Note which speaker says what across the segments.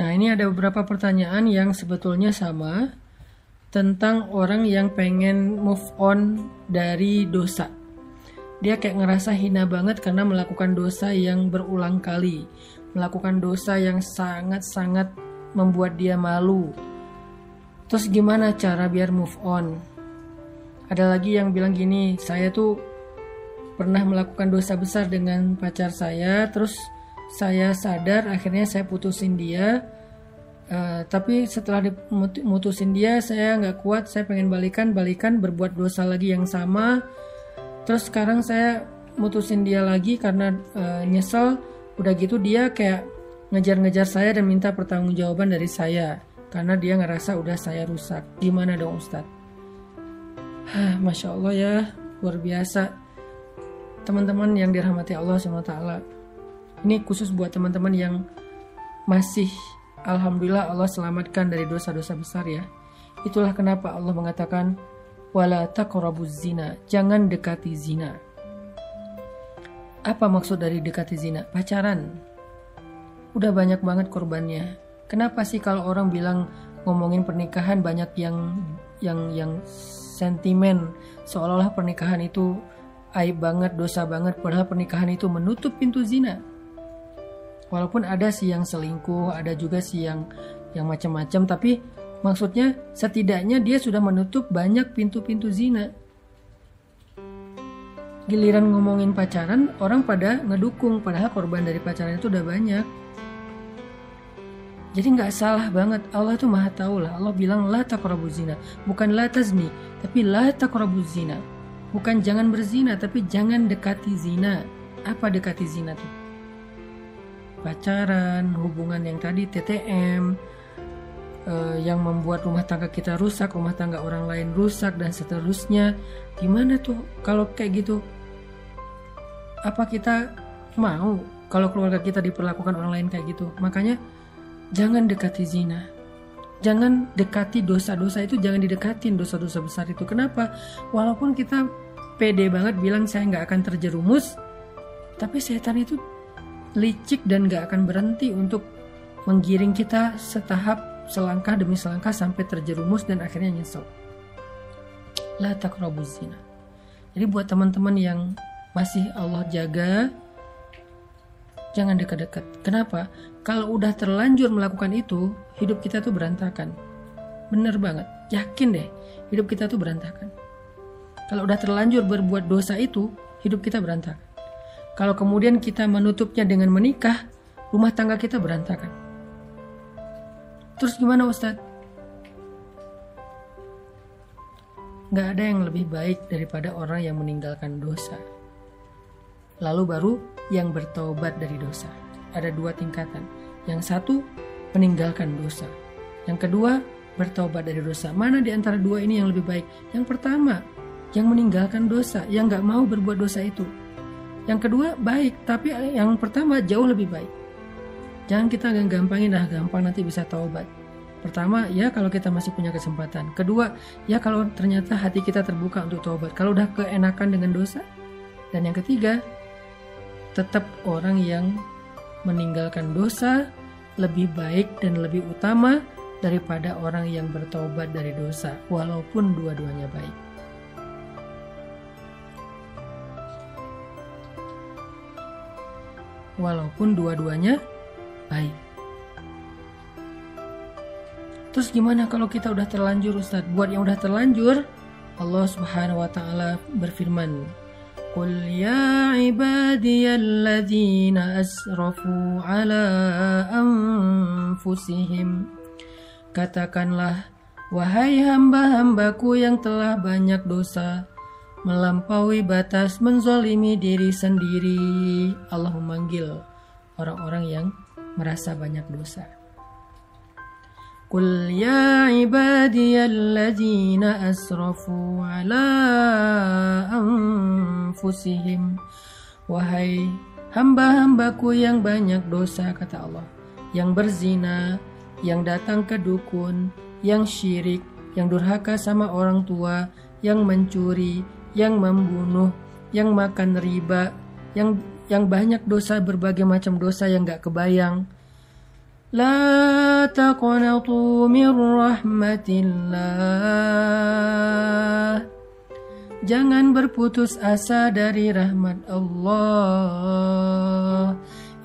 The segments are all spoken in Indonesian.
Speaker 1: Nah, ini ada beberapa pertanyaan yang sebetulnya sama tentang orang yang pengen move on dari dosa. Dia kayak ngerasa hina banget karena melakukan dosa yang berulang kali, melakukan dosa yang sangat-sangat membuat dia malu. Terus gimana cara biar move on? Ada lagi yang bilang gini, saya tuh pernah melakukan dosa besar dengan pacar saya, terus saya sadar akhirnya saya putusin dia. Uh, tapi setelah dimutusin dia saya nggak kuat saya pengen balikan balikan berbuat dosa lagi yang sama. Terus sekarang saya mutusin dia lagi karena uh, nyesel. Udah gitu dia kayak ngejar-ngejar saya dan minta pertanggungjawaban dari saya. Karena dia ngerasa udah saya rusak. Gimana dong Ustadz? Hah, Masya Allah ya. Luar biasa. Teman-teman yang dirahmati Allah SWT ini khusus buat teman-teman yang masih Alhamdulillah Allah selamatkan dari dosa-dosa besar ya. Itulah kenapa Allah mengatakan wala taqrabuz zina, jangan dekati zina. Apa maksud dari dekati zina? Pacaran. Udah banyak banget korbannya. Kenapa sih kalau orang bilang ngomongin pernikahan banyak yang yang yang sentimen seolah-olah pernikahan itu aib banget, dosa banget padahal pernikahan itu menutup pintu zina walaupun ada sih yang selingkuh ada juga sih yang yang macam-macam tapi maksudnya setidaknya dia sudah menutup banyak pintu-pintu zina. Giliran ngomongin pacaran orang pada ngedukung padahal korban dari pacaran itu udah banyak. Jadi nggak salah banget Allah tuh maha tahu lah. Allah bilang la taqrabu zina. Bukan la tazni tapi la taqrabu zina. Bukan jangan berzina tapi jangan dekati zina. Apa dekati zina tuh pacaran, hubungan yang tadi TTM, uh, eh, yang membuat rumah tangga kita rusak, rumah tangga orang lain rusak dan seterusnya. Gimana tuh kalau kayak gitu? Apa kita mau kalau keluarga kita diperlakukan orang lain kayak gitu? Makanya jangan dekati zina. Jangan dekati dosa-dosa itu, jangan didekatin dosa-dosa besar itu. Kenapa? Walaupun kita pede banget bilang saya nggak akan terjerumus, tapi setan itu licik dan gak akan berhenti untuk menggiring kita setahap selangkah demi selangkah sampai terjerumus dan akhirnya nyesel. La takrabuz zina. Jadi buat teman-teman yang masih Allah jaga, jangan dekat-dekat. Kenapa? Kalau udah terlanjur melakukan itu, hidup kita tuh berantakan. Bener banget, yakin deh, hidup kita tuh berantakan. Kalau udah terlanjur berbuat dosa itu, hidup kita berantakan. Kalau kemudian kita menutupnya dengan menikah, rumah tangga kita berantakan. Terus gimana Ustadz? Gak ada yang lebih baik daripada orang yang meninggalkan dosa. Lalu baru yang bertobat dari dosa. Ada dua tingkatan. Yang satu, meninggalkan dosa. Yang kedua, bertobat dari dosa. Mana di antara dua ini yang lebih baik? Yang pertama, yang meninggalkan dosa, yang gak mau berbuat dosa itu. Yang kedua baik, tapi yang pertama jauh lebih baik. Jangan kita gampangin dah gampang nanti bisa taubat. Pertama, ya kalau kita masih punya kesempatan. Kedua, ya kalau ternyata hati kita terbuka untuk taubat. Kalau udah keenakan dengan dosa. Dan yang ketiga, tetap orang yang meninggalkan dosa lebih baik dan lebih utama daripada orang yang bertobat dari dosa, walaupun dua-duanya baik. Walaupun dua-duanya baik. Terus gimana kalau kita udah terlanjur Ustaz? Buat yang udah terlanjur, Allah Subhanahu wa taala berfirman, "Qul ya ibadiyalladzina asrafu ala anfusihim." Katakanlah, wahai hamba-hambaku yang telah banyak dosa, melampaui batas menzolimi diri sendiri. Allah memanggil orang-orang yang merasa banyak dosa. Qul ya ibadiyalladzina asrafu ala anfusihim Wahai hamba-hambaku yang banyak dosa kata Allah Yang berzina, yang datang ke dukun, yang syirik, yang durhaka sama orang tua, yang mencuri, yang membunuh, yang makan riba, yang yang banyak dosa berbagai macam dosa yang gak kebayang. La taqnatu min rahmatillah. Jangan berputus asa dari rahmat Allah.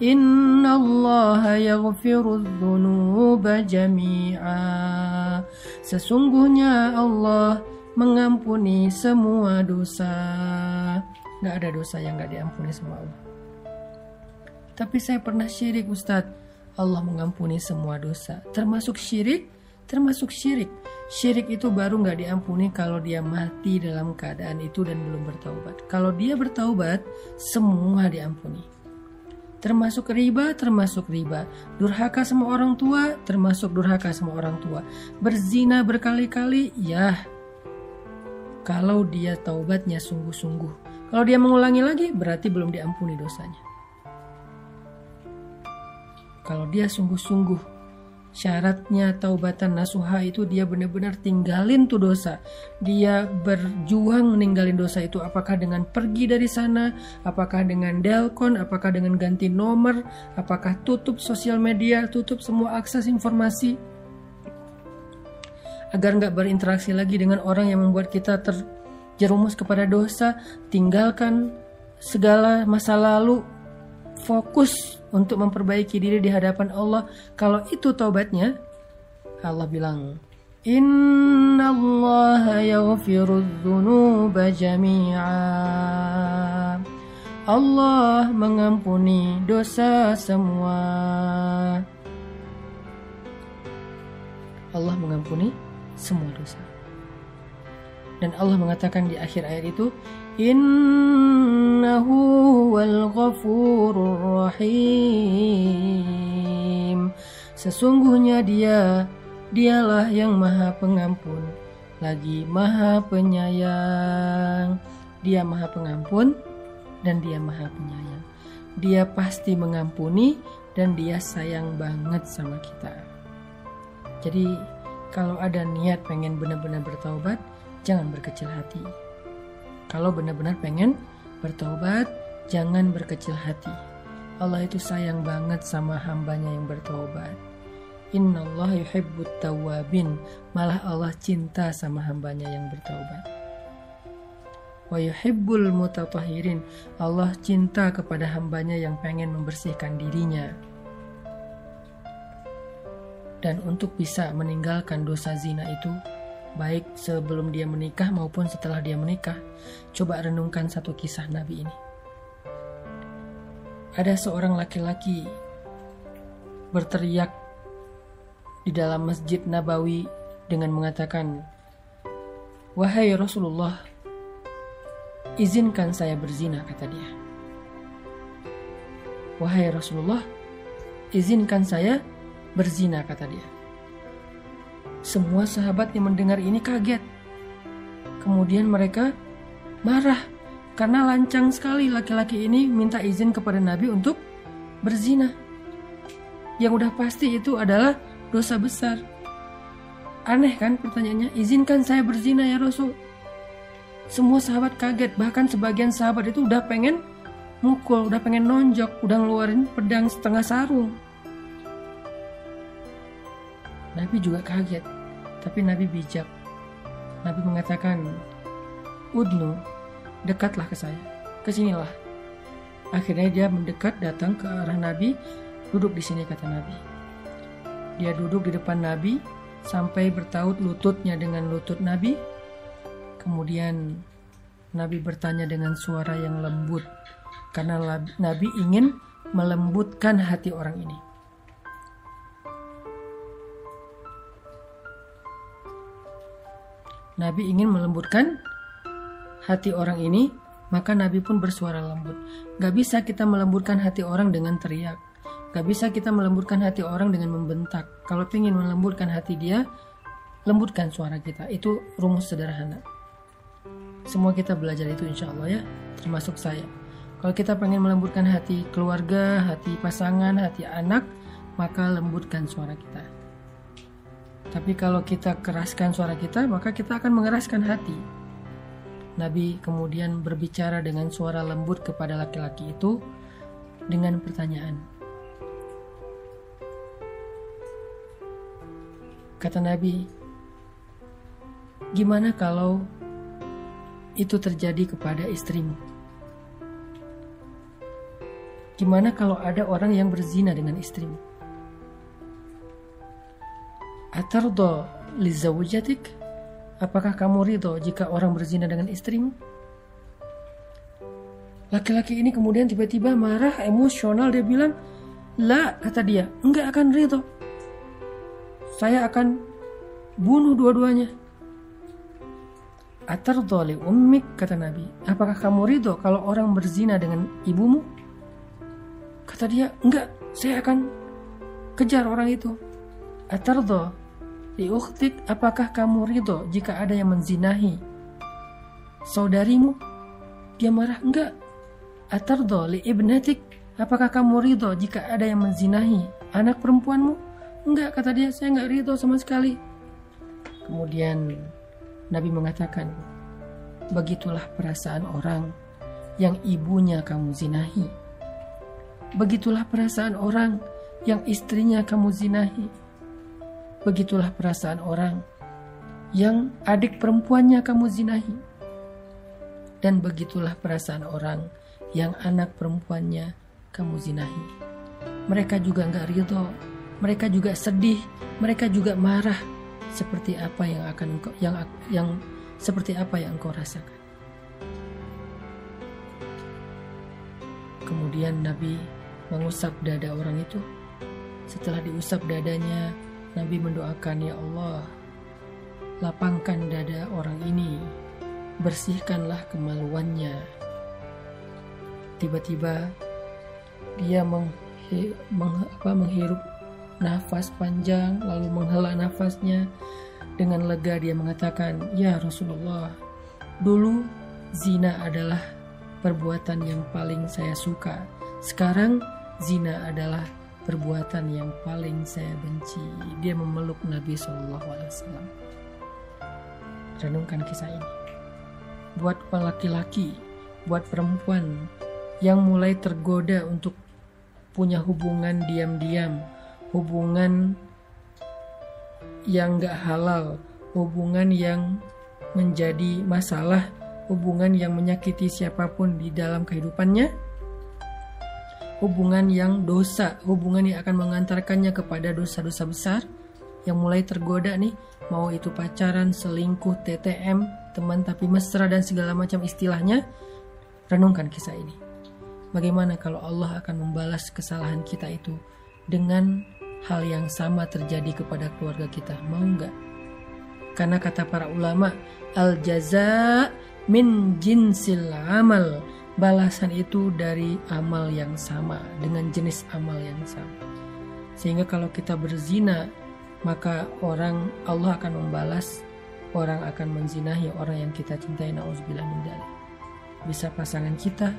Speaker 1: Inna Allah yaghfiru jami'a. Sesungguhnya Allah mengampuni semua dosa. Gak ada dosa yang gak diampuni sama Allah. Tapi saya pernah syirik Ustadz. Allah mengampuni semua dosa. Termasuk syirik, termasuk syirik. Syirik itu baru nggak diampuni kalau dia mati dalam keadaan itu dan belum bertaubat. Kalau dia bertaubat, semua diampuni. Termasuk riba, termasuk riba. Durhaka sama orang tua, termasuk durhaka sama orang tua. Berzina berkali-kali, ya. Kalau dia taubatnya sungguh-sungguh. Kalau dia mengulangi lagi, berarti belum diampuni dosanya. Kalau dia sungguh-sungguh syaratnya taubatan nasuha itu dia benar-benar tinggalin tuh dosa. Dia berjuang meninggalin dosa itu apakah dengan pergi dari sana, apakah dengan delkon, apakah dengan ganti nomor, apakah tutup sosial media, tutup semua akses informasi agar nggak berinteraksi lagi dengan orang yang membuat kita terjerumus kepada dosa, tinggalkan segala masa lalu, fokus untuk memperbaiki diri di hadapan Allah. Kalau itu taubatnya, Allah bilang, Inna Allah jami'a. Allah mengampuni dosa semua. Allah mengampuni semua dosa. Dan Allah mengatakan di akhir ayat itu, Innahu wal rahim. Sesungguhnya dia, dialah yang maha pengampun, lagi maha penyayang. Dia maha pengampun dan dia maha penyayang. Dia pasti mengampuni dan dia sayang banget sama kita. Jadi kalau ada niat pengen benar-benar bertaubat, jangan berkecil hati. Kalau benar-benar pengen bertobat, jangan berkecil hati. Allah itu sayang banget sama hambanya yang bertobat. Inna Allah yuhibbut tawabin. Malah Allah cinta sama hambanya yang bertobat. Wa yuhibbul mutatahirin. Allah cinta kepada hambanya yang pengen membersihkan dirinya. Dan untuk bisa meninggalkan dosa zina itu, baik sebelum dia menikah maupun setelah dia menikah. Coba renungkan satu kisah Nabi ini. Ada seorang laki-laki berteriak di dalam Masjid Nabawi dengan mengatakan, "Wahai Rasulullah, izinkan saya berzina," kata dia. "Wahai Rasulullah, izinkan saya berzina," kata dia. Semua sahabat yang mendengar ini kaget. Kemudian mereka marah karena lancang sekali laki-laki ini minta izin kepada Nabi untuk berzina. Yang udah pasti itu adalah dosa besar. Aneh kan pertanyaannya, izinkan saya berzina ya Rasul. Semua sahabat kaget, bahkan sebagian sahabat itu udah pengen mukul, udah pengen nonjok, udah ngeluarin pedang setengah sarung. Nabi juga kaget, tapi Nabi bijak. Nabi mengatakan, Udnu, dekatlah ke saya, ke sinilah. Akhirnya dia mendekat datang ke arah Nabi, duduk di sini kata Nabi. Dia duduk di depan Nabi sampai bertaut lututnya dengan lutut Nabi. Kemudian Nabi bertanya dengan suara yang lembut karena Nabi ingin melembutkan hati orang ini. Nabi ingin melembutkan hati orang ini, maka Nabi pun bersuara lembut. Gak bisa kita melembutkan hati orang dengan teriak. Gak bisa kita melembutkan hati orang dengan membentak. Kalau ingin melembutkan hati dia, lembutkan suara kita. Itu rumus sederhana. Semua kita belajar itu insya Allah ya, termasuk saya. Kalau kita pengen melembutkan hati keluarga, hati pasangan, hati anak, maka lembutkan suara kita. Tapi kalau kita keraskan suara kita, maka kita akan mengeraskan hati. Nabi kemudian berbicara dengan suara lembut kepada laki-laki itu dengan pertanyaan. Kata Nabi, gimana kalau itu terjadi kepada istrimu? Gimana kalau ada orang yang berzina dengan istrimu? Atardo lizawjatik? Apakah kamu ridho jika orang berzina dengan istrimu? Laki-laki ini kemudian tiba-tiba marah, emosional, dia bilang, La, kata dia, enggak akan ridho. Saya akan bunuh dua-duanya. Atar li ummik, kata Nabi. Apakah kamu ridho kalau orang berzina dengan ibumu? Kata dia, enggak, saya akan kejar orang itu. Atar li ukhtik, apakah kamu ridho jika ada yang menzinahi saudarimu? Dia marah, enggak, Atardo li ibnatik, apakah kamu ridho jika ada yang menzinahi anak perempuanmu? Enggak, kata dia, saya enggak ridho sama sekali. Kemudian Nabi mengatakan, begitulah perasaan orang yang ibunya kamu zinahi. Begitulah perasaan orang yang istrinya kamu zinahi. Begitulah perasaan orang yang adik perempuannya kamu zinahi. Dan begitulah perasaan orang yang anak perempuannya kamu zinahi. Mereka juga nggak ridho, mereka juga sedih, mereka juga marah seperti apa yang akan yang yang seperti apa yang engkau rasakan. Kemudian Nabi mengusap dada orang itu. Setelah diusap dadanya, Nabi mendoakan, "Ya Allah, lapangkan dada orang ini, bersihkanlah kemaluannya." tiba-tiba dia meng, meng, apa, menghirup nafas panjang lalu menghela nafasnya dengan lega dia mengatakan ya Rasulullah dulu zina adalah perbuatan yang paling saya suka sekarang zina adalah perbuatan yang paling saya benci. Dia memeluk Nabi Wasallam. Renungkan kisah ini. Buat laki-laki buat perempuan yang mulai tergoda untuk punya hubungan diam-diam, hubungan yang gak halal, hubungan yang menjadi masalah, hubungan yang menyakiti siapa pun di dalam kehidupannya, hubungan yang dosa, hubungan yang akan mengantarkannya kepada dosa-dosa besar, yang mulai tergoda nih, mau itu pacaran, selingkuh, TTM, teman tapi mesra dan segala macam istilahnya, renungkan kisah ini. Bagaimana kalau Allah akan membalas kesalahan kita itu dengan hal yang sama terjadi kepada keluarga kita? Mau nggak? Karena kata para ulama, al jaza min jinsil amal. Balasan itu dari amal yang sama dengan jenis amal yang sama. Sehingga kalau kita berzina, maka orang Allah akan membalas orang akan menzinahi orang yang kita cintai nauzubillah min Bisa pasangan kita,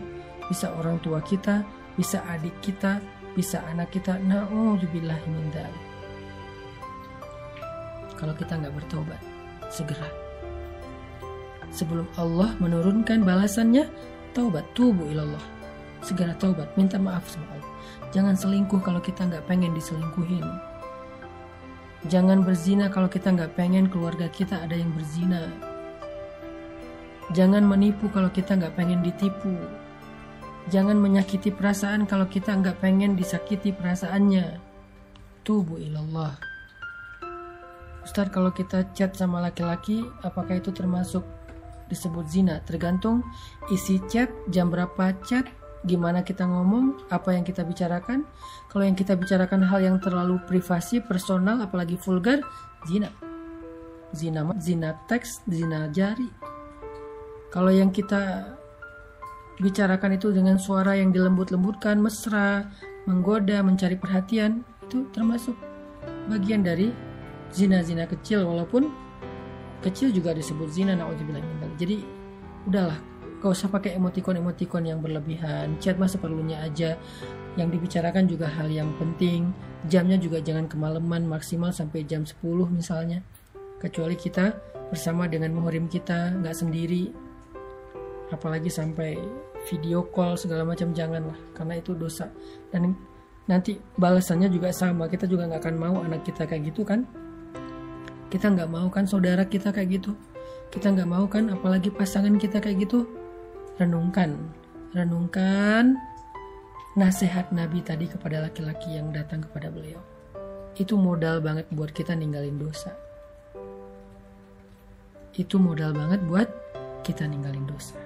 Speaker 1: bisa orang tua kita, bisa adik kita, bisa anak kita. Na'udzubillah min Kalau kita nggak bertobat, segera. Sebelum Allah menurunkan balasannya, taubat, tubuh ilallah. Segera taubat, minta maaf sama Allah. Jangan selingkuh kalau kita nggak pengen diselingkuhin. Jangan berzina kalau kita nggak pengen keluarga kita ada yang berzina. Jangan menipu kalau kita nggak pengen ditipu. Jangan menyakiti perasaan kalau kita nggak pengen disakiti perasaannya. Tubuh ilallah. Ustaz kalau kita chat sama laki-laki, apakah itu termasuk disebut zina? Tergantung isi chat, jam berapa chat, gimana kita ngomong, apa yang kita bicarakan. Kalau yang kita bicarakan hal yang terlalu privasi, personal, apalagi vulgar, zina. Zina, zina teks, zina jari. Kalau yang kita bicarakan itu dengan suara yang dilembut-lembutkan, mesra, menggoda, mencari perhatian, itu termasuk bagian dari zina-zina kecil walaupun kecil juga disebut zina naudzubillah Jadi udahlah, gak usah pakai emotikon-emotikon yang berlebihan. Chat mah seperlunya aja. Yang dibicarakan juga hal yang penting. Jamnya juga jangan kemalaman, maksimal sampai jam 10 misalnya. Kecuali kita bersama dengan muhrim kita, nggak sendiri, apalagi sampai video call segala macam jangan lah karena itu dosa dan nanti balasannya juga sama kita juga nggak akan mau anak kita kayak gitu kan Kita nggak mau kan saudara kita kayak gitu. Kita nggak mau kan apalagi pasangan kita kayak gitu. Renungkan, renungkan nasihat Nabi tadi kepada laki-laki yang datang kepada beliau. Itu modal banget buat kita ninggalin dosa. Itu modal banget buat kita ninggalin dosa.